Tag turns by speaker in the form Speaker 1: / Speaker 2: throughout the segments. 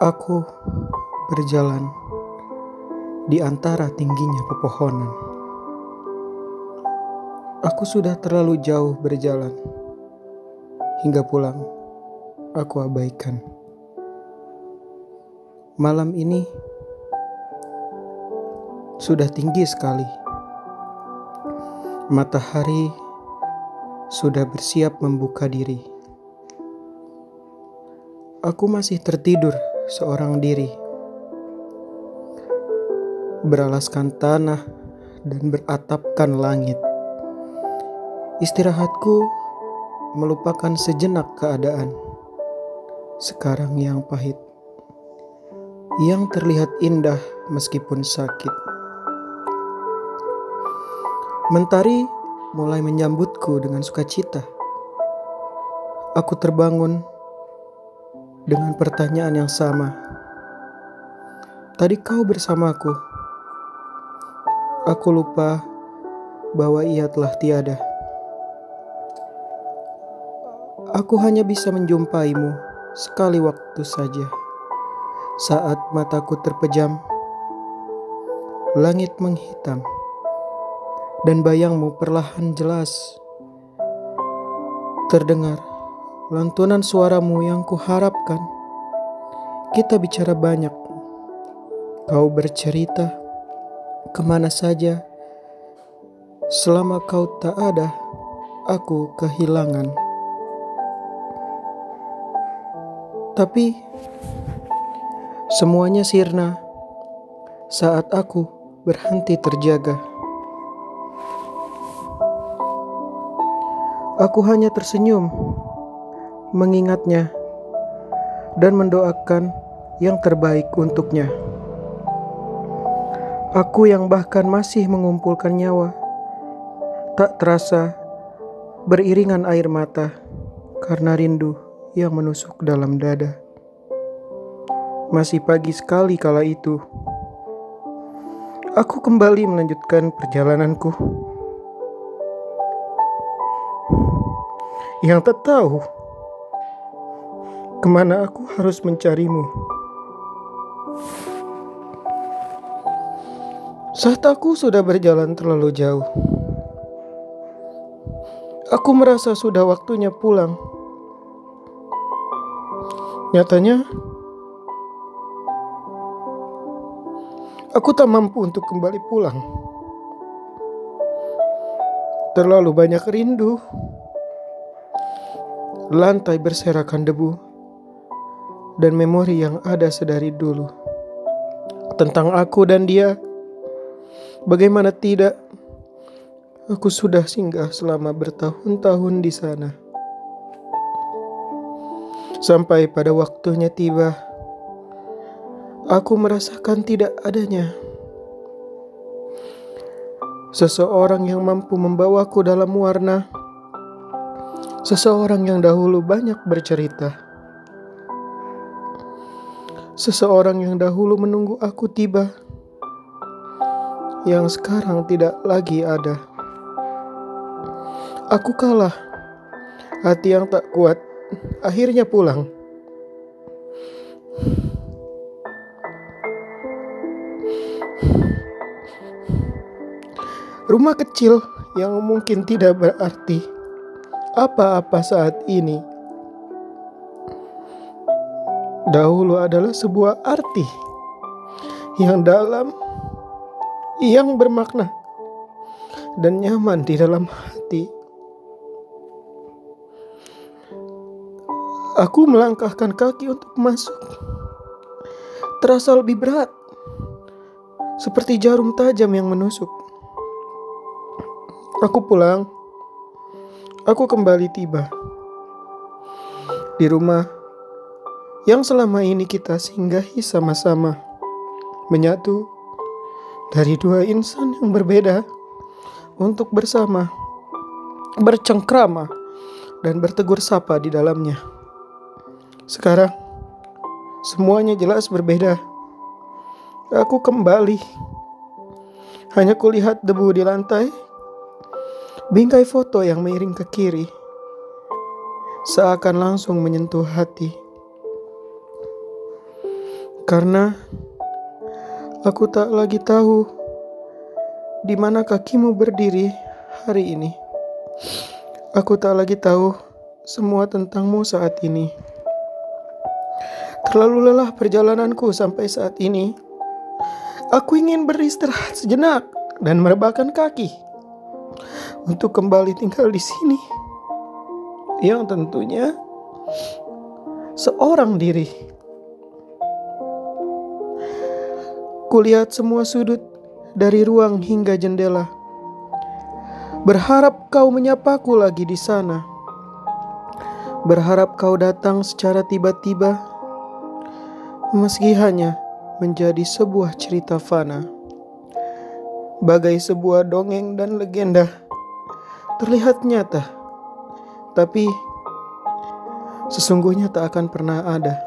Speaker 1: Aku berjalan di antara tingginya pepohonan. Aku sudah terlalu jauh berjalan hingga pulang. Aku abaikan malam ini sudah tinggi sekali. Matahari sudah bersiap membuka diri. Aku masih tertidur seorang diri, beralaskan tanah dan beratapkan langit. Istirahatku melupakan sejenak keadaan sekarang yang pahit, yang terlihat indah meskipun sakit. Mentari mulai menyambutku dengan sukacita. Aku terbangun dengan pertanyaan yang sama. Tadi kau bersamaku. Aku lupa bahwa ia telah tiada. Aku hanya bisa menjumpaimu sekali waktu saja. Saat mataku terpejam, langit menghitam dan bayangmu perlahan jelas terdengar lantunan suaramu yang kuharapkan. Kita bicara banyak, kau bercerita ke mana saja. Selama kau tak ada, aku kehilangan. Tapi semuanya sirna saat aku berhenti terjaga. Aku hanya tersenyum mengingatnya dan mendoakan yang terbaik untuknya. Aku yang bahkan masih mengumpulkan nyawa, tak terasa beriringan air mata karena rindu yang menusuk dalam dada. Masih pagi sekali kala itu. Aku kembali melanjutkan perjalananku. yang tak tahu ke mana aku harus mencarimu. Saat aku sudah berjalan terlalu jauh, aku merasa sudah waktunya pulang. Nyatanya, aku tak mampu untuk kembali pulang. Terlalu banyak rindu lantai berserakan debu, dan memori yang ada sedari dulu tentang aku dan dia. Bagaimana tidak, aku sudah singgah selama bertahun-tahun di sana. Sampai pada waktunya tiba, aku merasakan tidak adanya seseorang yang mampu membawaku dalam warna Seseorang yang dahulu banyak bercerita. Seseorang yang dahulu menunggu aku tiba. Yang sekarang tidak lagi ada. Aku kalah. Hati yang tak kuat akhirnya pulang. Rumah kecil yang mungkin tidak berarti apa-apa saat ini dahulu adalah sebuah arti yang dalam, yang bermakna, dan nyaman di dalam hati. Aku melangkahkan kaki untuk masuk. Terasa lebih berat, seperti jarum tajam yang menusuk. Aku pulang aku kembali tiba di rumah yang selama ini kita singgahi sama-sama, menyatu dari dua insan yang berbeda untuk bersama bercengkrama dan bertegur sapa di dalamnya. Sekarang semuanya jelas berbeda. Aku kembali. Hanya kulihat debu di lantai Bingkai foto yang miring ke kiri seakan langsung menyentuh hati. Karena aku tak lagi tahu di mana kakimu berdiri hari ini. Aku tak lagi tahu semua tentangmu saat ini. Terlalu lelah perjalananku sampai saat ini. Aku ingin beristirahat sejenak dan merebahkan kaki untuk kembali tinggal di sini. Yang tentunya seorang diri. Kulihat semua sudut dari ruang hingga jendela. Berharap kau menyapaku lagi di sana. Berharap kau datang secara tiba-tiba, meski hanya menjadi sebuah cerita fana. Bagai sebuah dongeng dan legenda, terlihat nyata, tapi sesungguhnya tak akan pernah ada.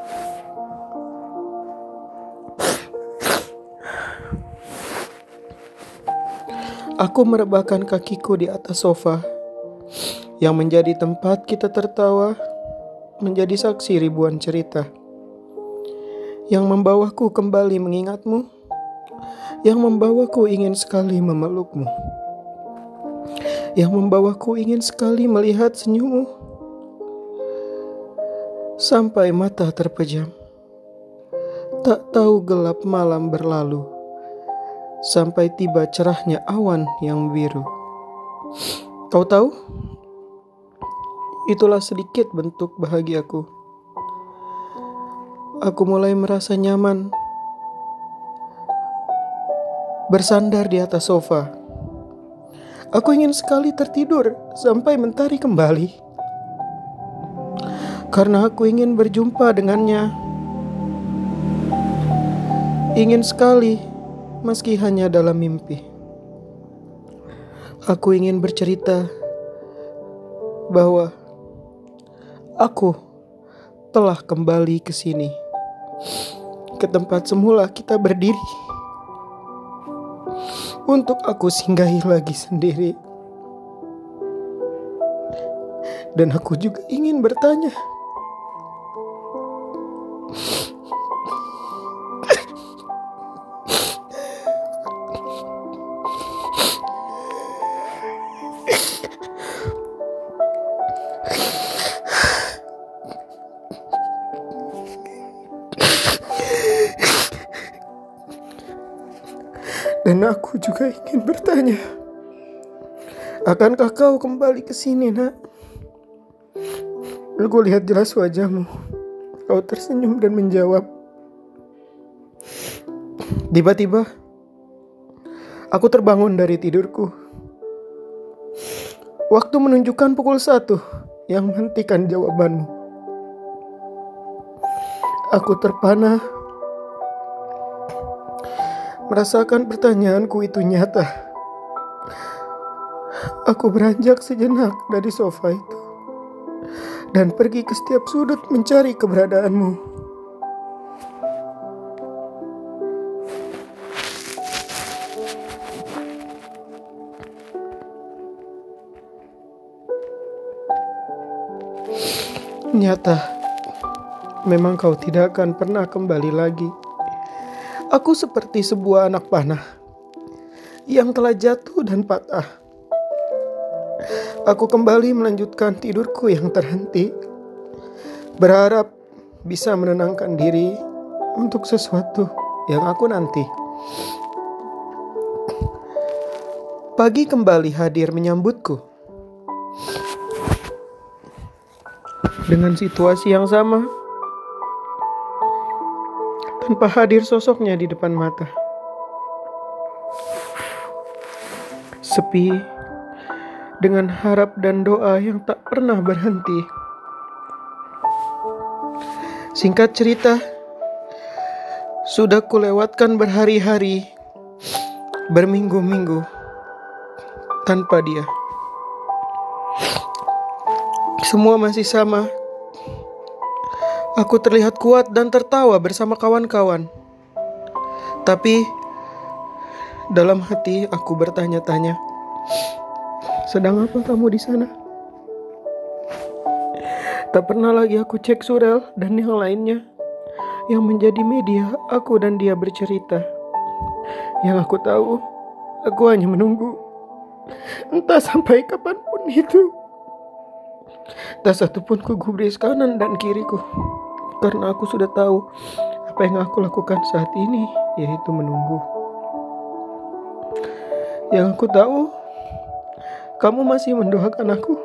Speaker 1: Aku merebahkan kakiku di atas sofa. Yang menjadi tempat kita tertawa, menjadi saksi ribuan cerita. Yang membawaku kembali mengingatmu, yang membawaku ingin sekali memelukmu, yang membawaku ingin sekali melihat senyummu, sampai mata terpejam. Tak tahu gelap malam berlalu, sampai tiba cerahnya awan yang biru. Kau tahu? Itulah sedikit bentuk bahagiaku. Aku mulai merasa nyaman bersandar di atas sofa. Aku ingin sekali tertidur sampai mentari kembali. Karena aku ingin berjumpa dengannya. Ingin sekali meski hanya dalam mimpi. Aku ingin bercerita bahwa aku telah kembali ke sini ke tempat semula kita berdiri untuk aku singgahi lagi sendiri. Dan aku juga ingin bertanya, Dan aku juga ingin bertanya, akankah kau kembali ke sini, nak? Aku lihat jelas wajahmu. Kau tersenyum dan menjawab. Tiba-tiba, aku terbangun dari tidurku. Waktu menunjukkan pukul satu yang menghentikan jawabanmu. Aku terpana Merasakan pertanyaanku itu nyata. Aku beranjak sejenak dari sofa itu dan pergi ke setiap sudut mencari keberadaanmu. Nyata, memang kau tidak akan pernah kembali lagi. Aku seperti sebuah anak panah yang telah jatuh dan patah. Aku kembali melanjutkan tidurku yang terhenti, berharap bisa menenangkan diri untuk sesuatu yang aku nanti. Pagi kembali hadir menyambutku dengan situasi yang sama tanpa hadir sosoknya di depan mata. Sepi dengan harap dan doa yang tak pernah berhenti. Singkat cerita, sudah kulewatkan berhari-hari, berminggu-minggu tanpa dia. Semua masih sama, Aku terlihat kuat dan tertawa bersama kawan-kawan. Tapi dalam hati aku bertanya-tanya, sedang apa kamu di sana? Tak pernah lagi aku cek Surel dan yang lainnya yang menjadi media aku dan dia bercerita. Yang aku tahu, aku hanya menunggu. Entah sampai kapan pun itu. Tak satu pun ku gubris kanan dan kiriku. Karena aku sudah tahu apa yang aku lakukan saat ini, yaitu menunggu. Yang aku tahu, kamu masih mendoakan aku.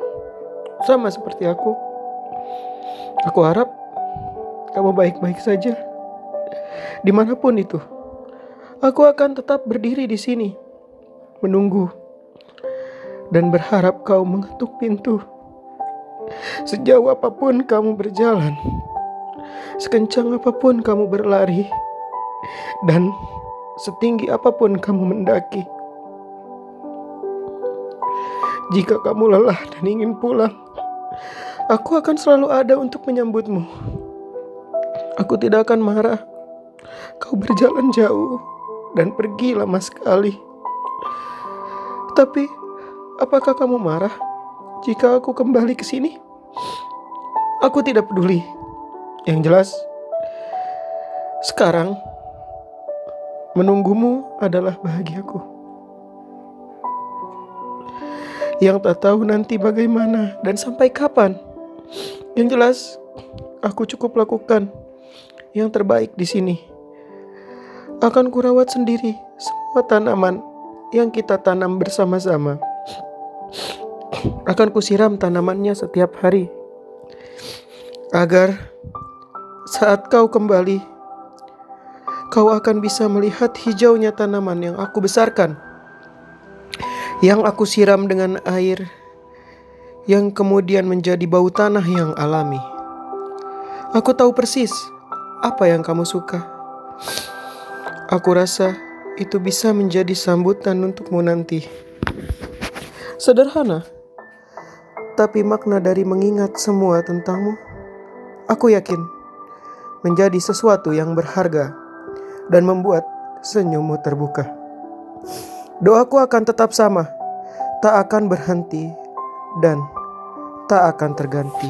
Speaker 1: Sama seperti aku. Aku harap kamu baik-baik saja. Di mana pun itu, aku akan tetap berdiri di sini, menunggu, dan berharap kau mengetuk pintu. Sejauh apa pun kamu berjalan, sekencang apa pun kamu berlari, dan setinggi apa pun kamu mendaki. Jika kamu lelah dan ingin pulang, aku akan selalu ada untuk menyambutmu. Aku tidak akan marah. Kau berjalan jauh dan pergi lama sekali. Tapi, apakah kamu marah jika aku kembali ke sini? Aku tidak peduli. Yang jelas, sekarang menunggumu adalah bahagiaku. Yang tak tahu nanti bagaimana dan sampai kapan. Yang jelas, aku cukup lakukan yang terbaik di sini. Akan kurawat sendiri semua tanaman yang kita tanam bersama-sama. Akan kusiram tanamannya setiap hari. Agar saat kau kembali, kau akan bisa melihat hijaunya tanaman yang aku besarkan yang aku siram dengan air yang kemudian menjadi bau tanah yang alami. Aku tahu persis apa yang kamu suka. Aku rasa itu bisa menjadi sambutan untukmu nanti. Sederhana, tapi makna dari mengingat semua tentangmu, aku yakin menjadi sesuatu yang berharga dan membuat senyummu terbuka. Doaku akan tetap sama, tak akan berhenti, dan tak akan terganti.